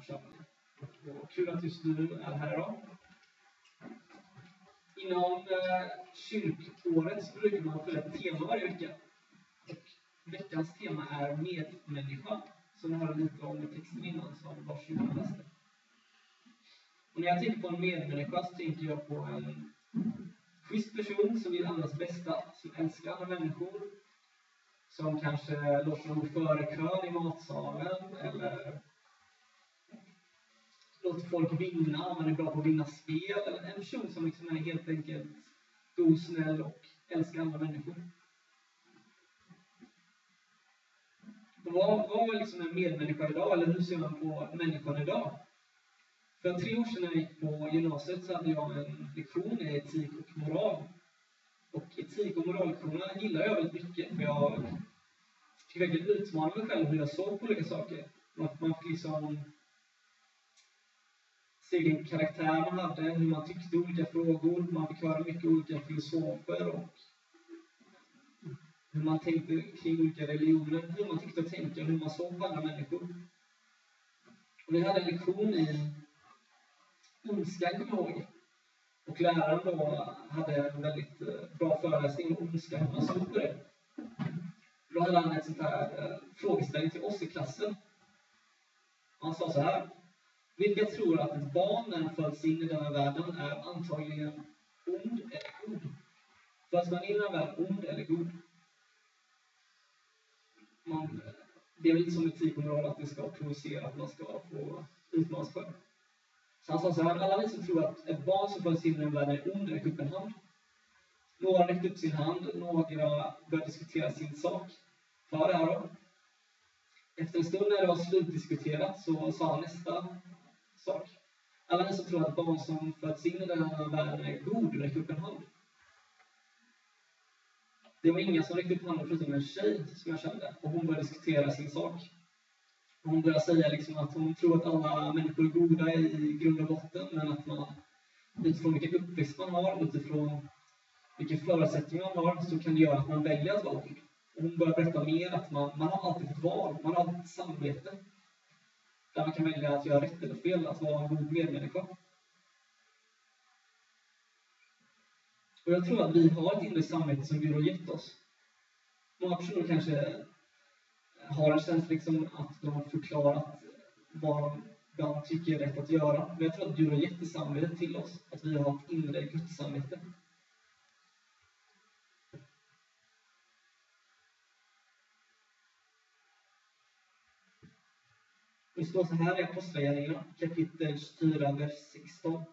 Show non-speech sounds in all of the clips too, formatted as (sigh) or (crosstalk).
församlingen. Och kul att just du är här idag. Inom eh, kyrkåret så brukar man följa ett tema varje vecka. Och veckans tema är medmänniska, som vi hörde lite om i texten innan som Lars Johan läste. Och när jag tänker på en medmänniska så tänker jag på en schysst person som vill andras bästa, som älskar andra människor, som kanske låter dem gå före kön i matsalen, låter folk vinna, man är bra på att vinna spel, eller en person som liksom är helt enkelt god, snäll och älskar andra människor. Och vad, vad är liksom en medmänniska idag, eller hur ser man på människan idag? För tre år sedan när jag gick på gymnasiet så hade jag en lektion i etik och moral. Och etik och morallektionerna gillar jag väldigt mycket, för jag fick verkligen utmana mig själv hur jag såg på olika saker. Man fick liksom sin karaktär man hade, hur man tyckte olika frågor. Man fick höra mycket olika filosofer och hur man tänkte kring olika religioner, hur man tyckte och tänkte och hur man såg på andra människor. Och vi hade en lektion i ondska, kommer jag ihåg. Och läraren då hade en väldigt eh, bra föreläsning om ondska, hur man såg på det. Då hade han en sån här eh, frågeställning till oss i klassen. Han sa så här. Vilka tror att ett barn när det föds in i denna världen är antagligen ond eller god? Föds man in i denna värld ond eller god? Man, det är väl lite som etik och moral att det ska provocera, att man ska få utmanas själv. Så han sa så här, alla ni som tror att ett barn som föds in i den världen är ond, räck upp en hand. Några räckte upp sin hand, några började diskutera sin sak. För det här då. Efter en stund när det var slutdiskuterat så sa han nästa sak. Alla ni som tror att barn som föds in i den här världen är god, räck upp en hand. Det var ingen som räckte upp handen förutom en tjej som jag kände, och hon började diskutera sin sak. Hon började säga liksom att hon tror att alla människor är goda i grund och botten, men att man utifrån vilken uppväxt man har, utifrån vilka förutsättningar man har, så kan det göra att man väljer att vara god. Och hon började berätta mer att man, man har alltid ett val, man har alltid ett samvete. Där man kan välja att göra rätt eller fel, att vara en god medmänniska. Och jag tror att vi har ett inre samvete som Gud har gett oss. Många personer kanske eh, har en känsla liksom att de har förklarat vad de tycker är rätt att göra. Men jag tror att Gud har gett det samvetet till oss, att vi har ett inre Guds samvete. Det står så här i Apostlagärningarna kapitel 24, vers 16.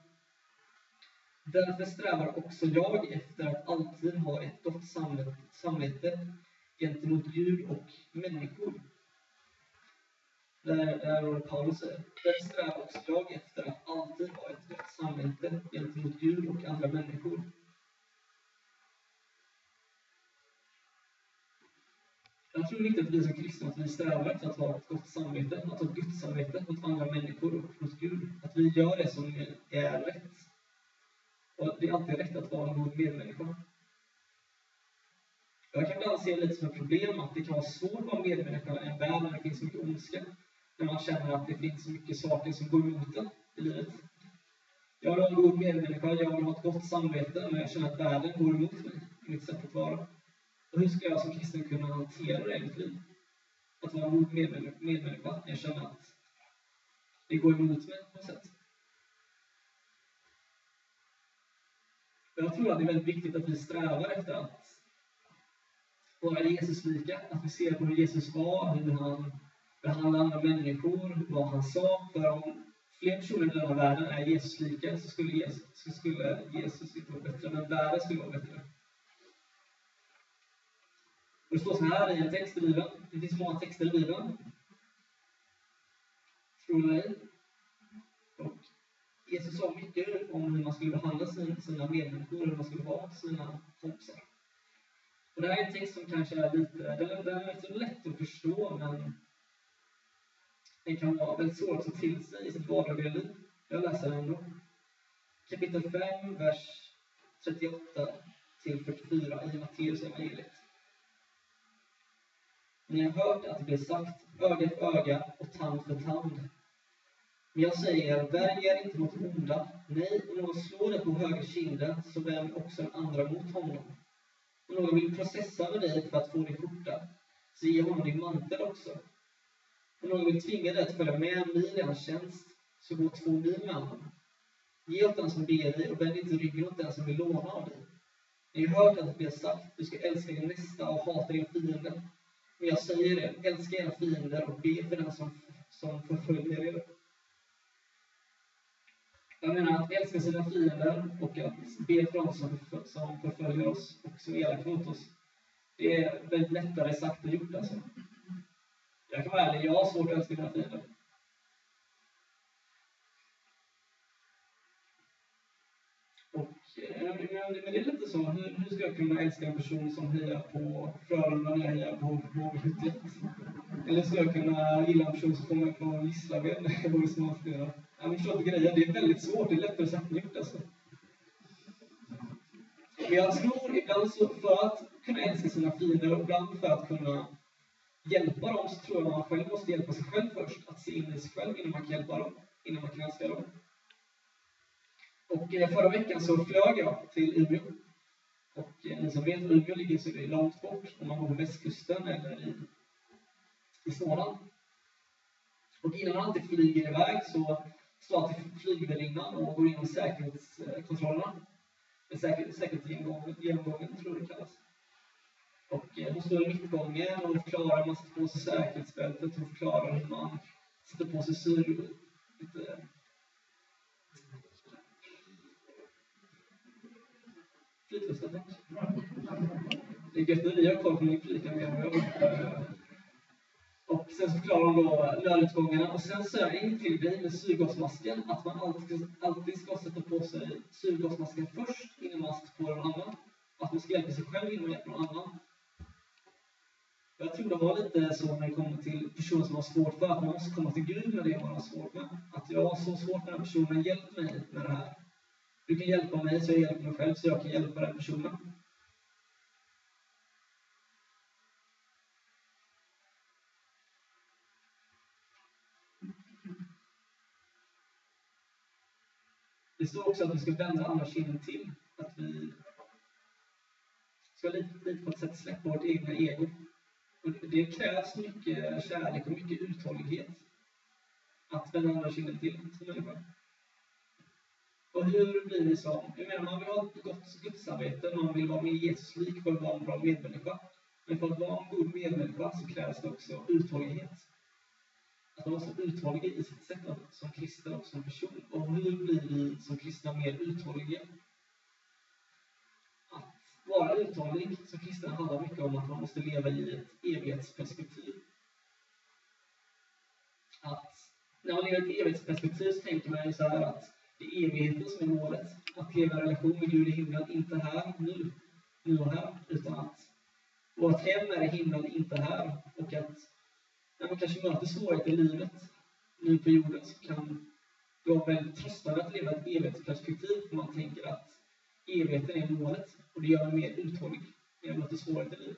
Därför strävar också jag efter att alltid ha ett gott samvete gentemot Gud och människor. Där, där Paulus säger, därför strävar också jag efter att alltid ha ett gott samvete gentemot Gud och andra människor. Jag tror det är viktigt att vi som kristna att vi strävar efter att ha ett gott samvete, att ha ett Guds samvete mot andra människor och mot Gud. Att vi gör det som är rätt. Och det är alltid rätt att vara en god medmänniska. Jag kan ibland se lite som ett problem att det kan vara svårt att vara medmänniska i en värld där det finns mycket ondska. När man känner att det finns så mycket saker som går emot en i livet. Jag vill vara en god medmänniska, jag vill ha ett gott samvete, men jag känner att världen går emot mig, mitt sätt att vara. Och hur ska jag som kristen kunna hantera det i mitt liv? Att vara en god medmänniska när jag känner att det går emot mig på något sätt. Jag tror att det är väldigt viktigt att vi strävar efter att vara Jesuslika, att vi ser på hur Jesus var, hur han behandlade andra människor, vad han sa. För om fler personer i den här världen är Jesuslika så skulle Jesus, så skulle Jesus inte vara bättre, men världen skulle vara bättre. Det står så här i en text i Bibeln. Det finns många texter i Bibeln. Tror ni mig? Och Jesus sa mycket om hur man skulle behandla sina medmänniskor, hur man skulle vara sina kompisar. Och det här är en text som kanske är lite, den, den är inte lätt att förstå, men den kan vara väldigt svår att ta till sig i sitt vardagliga liv. Jag läser den ändå. Kapitel 5, vers 38 till 44 i Matteus evangeliet. Ni har hört att det blir sagt öga för öga och tand för tand. Men jag säger, värj er inte mot onda. Nej, om någon slår dig på höger kinden, så vänd också den andra mot honom. Om någon vill processa med dig för att få din skjorta, så ge honom din mantel också. Om någon vill tvinga dig att följa med en mil i hans tjänst, så gå två mil med honom. Ge åt den som ber dig och vänd inte ryggen åt den som vill låna av dig. Ni har hört att det blir sagt, du ska älska din nästa och hata din fiende. Men jag säger det, älska era fiender och be för den som, som förföljer er. Jag menar att älska sina fiender och att be för dem som, som förföljer oss och som är elaka mot oss. Det är väldigt lättare sagt än gjort alltså. Jag kan vara ärlig, jag har svårt att älska mina fiender. Men, men det är lite så, hur, hur ska jag kunna älska en person som hejar på Frölunda när jag hejar på Blåvitt? Eller ska jag kunna gilla en person som kommer från Gislaved när jag bor i Smålandsbyarna? Ja, men förstår grejen, det är väldigt svårt, det är lättare sagt än gjort alltså. Men jag tror ibland så, för att kunna älska sina fiender och ibland för att kunna hjälpa dem, så tror jag man själv måste hjälpa sig själv först. Att se in i sig själv innan man kan hjälpa dem, innan man kan älska dem. Och eh, förra veckan så flög jag till Umeå. Och eh, ni som vet, Umeå ligger så det långt bort om man bor på västkusten eller i, i Småland. Och innan man alltid flyger iväg så står alltid flygvärdinnan och går igenom säkerhetskontrollerna. Säker, säkerhetsgenomgången, tror jag det kallas. Och eh, hon står i mittgången och förklarar hur man sätter på sig säkerhetsbältet. Hon förklarar hur man sätter på sig syr, lite Flytvästar, tack. Det är gött när vi har koll på min flika mer än eh, Och sen så förklarar de då eh, nödutgångarna. Och sen sa jag en till grej med syrgasmasken, att man alltid, alltid ska sätta på sig syrgasmasken först innan man sätter på någon annan. Att man ska hjälpa sig själv innan man hjälper någon annan. Jag tror det var lite så när det kommer till personer som har svårt för att man måste komma till Gud med det man har svårt med. Att jag har så svårt med den personen, hjälp mig med det här. Du kan hjälpa mig så jag hjälper mig själv, så jag kan hjälpa den personen. Det står också att vi ska vända andra kinden till. Att vi ska lite, lite på ett sätt släppa vårt egna ego. Och det krävs mycket kärlek och mycket uthållighet att vända andra kinden till som människa. Och hur blir vi som, jag menar man vill ha ett gott gudsarbete, man vill vara mer Jesuslik för att vara en bra medmänniska. Men för att vara en god medmänniska så krävs det också uthållighet. Att man måste vara uthållig i sitt sätt att, som kristen och som person. Och hur blir vi som kristna mer uthålliga? Att vara uthållig som kristen handlar mycket om att man måste leva i ett evighetsperspektiv. Att när man lever i ett evighetsperspektiv så tänker man ju så här att det är evigheten som är målet. Att leva i relation med Gud i himlen, inte här, nu, nu och här, utan att vårt hem är i himlen, inte här. Och att när man kanske möter svårigheter i livet, nu på jorden, så kan det vara väldigt tröstande att leva ett evighetsperspektiv, för man tänker att evigheten är målet, och det gör en mer uthållig när jag möter svårigheter i livet.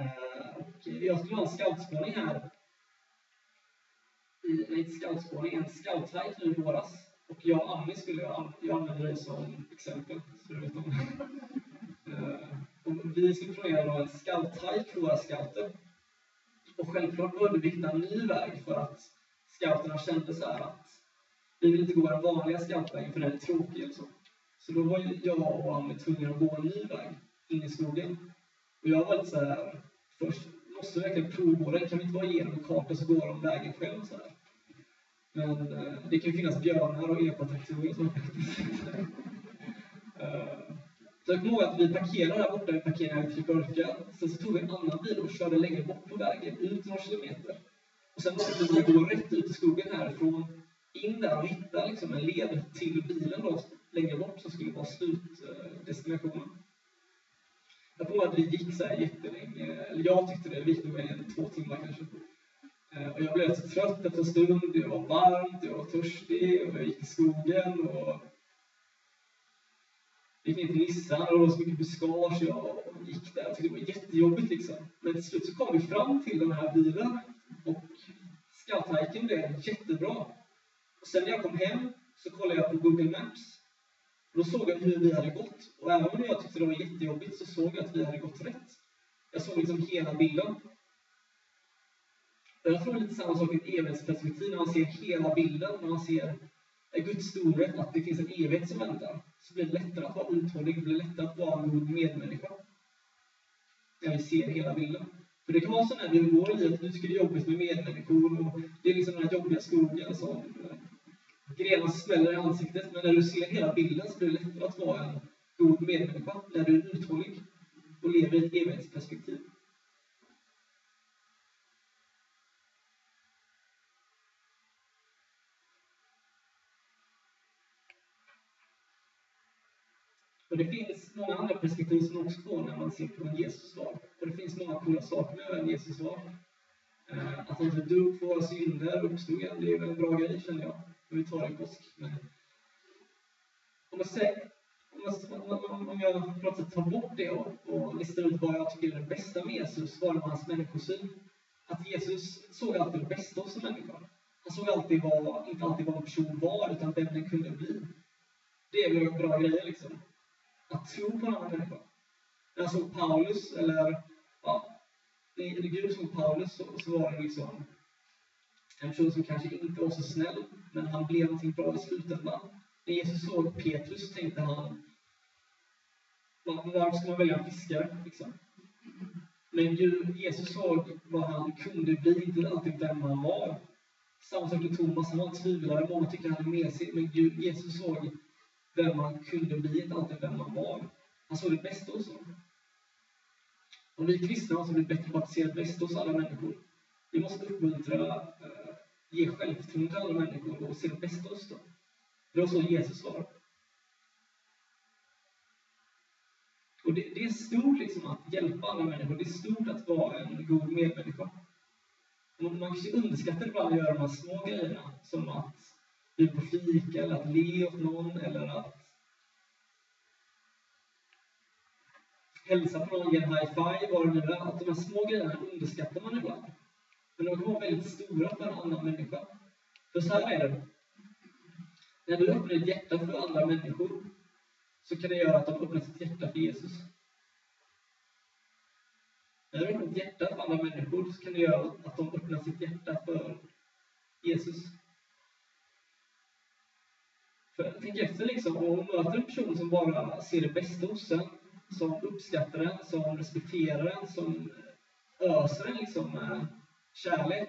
Uh, och jag skulle ha en scoutspaning här i en scoutspårning, en scouthike nu i våras. Och jag och Annie skulle, jag, jag använder dig som exempel, så du vet om. Eh, och vi skulle planera då en scouthike för våra scouter. Och självklart behövde vi hitta en ny väg för att scouterna kände så här att vi vill inte gå den vanliga scoutvägen för den är tråkig. Alltså. Liksom. Så då var jag och Annie tvungna att gå en ny väg in i skogen. Och jag var lite så här, först måste vi verkligen provgå den. Kan vi inte bara ge dem en karta så går de vägen själv. Så här. Men eh, det kan ju finnas björnar och epatraktorer som uh, (laughs) Så jag kommer ihåg att vi parkerade här borta, vi parkerade i typ Burka. Sen så tog vi en annan bil och körde längre bort på vägen, ut några kilometer. Och sen måste vi gå rätt ut i skogen härifrån, in där och hitta liksom en led till bilen då, längre bort som skulle vara slutdestinationen. Jag kommer ihåg att vi gick så här jättelänge, eller jag tyckte det, vi gick nog en, två timmar kanske. Eh, och jag blev så trött efter en stund, det var varmt, jag var törstig och jag gick i skogen. Och gick ner till Nissan och det var så mycket buskage. Jag gick där och tyckte det var jättejobbigt liksom. Men till slut så kom vi fram till den här bilen och scouthiken blev jättebra. Och sen när jag kom hem så kollade jag på Google Maps. Och då såg jag hur vi hade gått. Och även om jag tyckte det var jättejobbigt så såg jag att vi hade gått rätt. Jag såg liksom hela bilden. Jag tror det är lite samma sak i ett evighetsperspektiv, när man ser hela bilden, när man ser Guds storhet, att det finns en evighet som väntar, så blir det lättare att vara uthållig, det blir lättare att vara en god medmänniska. När vi ser hela bilden. För det kan vara så när vi går i livet, nu tycker det är jobbigt med medmänniskor, och det är liksom den här jobbiga skogen som grenar smäller i ansiktet, men när du ser hela bilden så blir det lättare att vara en god medmänniska, när du är uthållig och lever i ett evighetsperspektiv. Och det finns många andra perspektiv som man också får när man ser på en Jesus-svar. Och det finns många coola saker med en Jesus-svar. Eh, att han dog för våra synder och uppstod igen, det är väl en bra grej känner jag. Om vi tar en påsk. Men om jag, säger, om jag, om jag på något sätt tar bort det och, och listar ut vad jag tycker är det bästa med Jesus, var det hans människosyn. Att Jesus såg alltid det bästa hos en människa. Han såg alltid vad, inte alltid vad en person var, utan vem den kunde bli. Det är väl bra grejer liksom att tro på en annan människa. När jag såg Paulus, eller ja, när Gud såg Paulus så, så var det liksom en person som kanske inte var så snäll, men han blev någonting bra i slutändan. När Jesus såg Petrus tänkte han, varför ska man välja en fiskare? Liksom? Men Gud, Jesus såg vad han kunde bli, inte alltid vem han var. Samma sak med Thomas, han var en tvivlare. Många tycker han är mesig, men Gud, Jesus såg vem man kunde bli, inte alltid vem man var. Han såg det bästa hos dem. Och vi kristna måste alltså blivit bättre på att se det bästa hos alla människor. Vi måste uppmuntra, eh, ge självförtroende till alla människor och se det bästa hos dem. Det var så Jesus var. Och det, det, är stort liksom att hjälpa alla människor. Det är stort att vara en god medmänniska. Man kanske underskattar ibland att göra de här små grejerna, som att ut på fika eller att le åt någon eller att hälsa på någon, ge en high five, vad det nu är. Att de här små grejerna underskattar man ibland. Men de kan vara väldigt stora för en annan människa. För så här är det. När du öppnar ditt hjärta för andra människor så kan det göra att de öppnar sitt hjärta för Jesus. När du öppnar ditt hjärta för andra människor så kan det göra att de öppnar sitt hjärta för Jesus. För tänk efter liksom, och möter en person som bara ser det bästa hos en, som uppskattar en, som respekterar en, som öser en liksom med kärlek.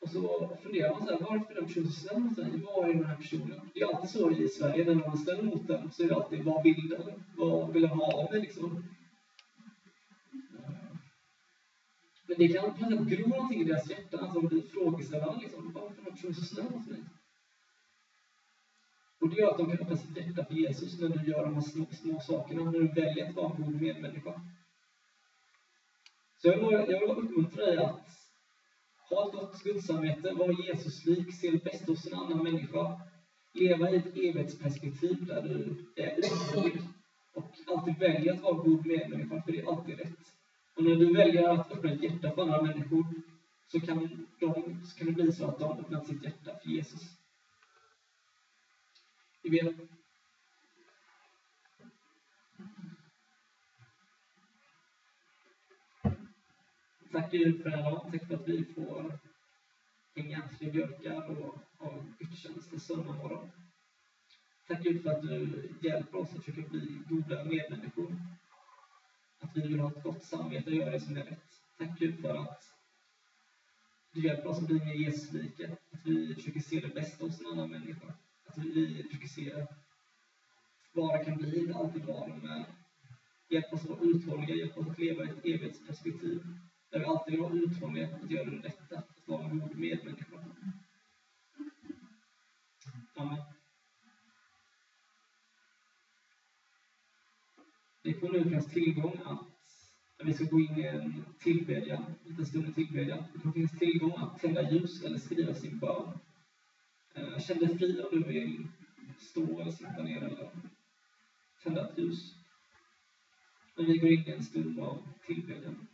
Och så funderar man så här, varför är den personen så snäll mot mig? Vad är den här personen? Det är alltid så i Sverige, när man ställer mot den så är det alltid, vad vill den? Vad vill den ha av mig liksom? Men det kan på något gro någonting i deras hjärtan, att de blir frågeställande liksom, varför är den här personen så snäll mot mig? Och det gör att de kan öppna sitt hjärta för Jesus när du gör de här små, små sakerna, när du väljer att vara en god medmänniska. Så jag vill, jag vill uppmuntra dig att ha ett gott gudssamvete, vara Jesuslik, se det bästa hos en annan människa, leva i ett evighetsperspektiv där du är uthållig och alltid välja att vara god medmänniska, för det är alltid rätt. Och när du väljer att öppna ett hjärta för andra människor så kan, de, så kan det bli så att de öppnar sitt hjärta för Jesus. Vi. Tack Gud för den här dagen. Tack för att vi får hänga fler björkar och ha gudstjänst söndag morgon. Tack Gud för att du hjälper oss att försöka bli goda medmänniskor. Att vi vill ha ett gott samvete och göra det som är rätt. Tack Gud för att du hjälper oss att bli mer Jesuslika. Att vi försöker se det bästa hos en annan människa att vi fokuserar bara vad det kan bli, inte alltid vara men hjälp oss att vara uthålliga, hjälp oss att leva i ett evighetsperspektiv. Där vi alltid vill vara uthålliga att göra det rätta, att vara en god medmänniska. Amen. Det kommer nu finnas tillgång att, när vi ska gå in i en tillbedjan, en liten stund i tillbedjan, det kommer finnas tillgång att tända ljus eller skriva sin bön. Känn dig fri om du vill stå eller sitta ner eller tända ett ljus. Men vi går in i en stund av tillbedjan.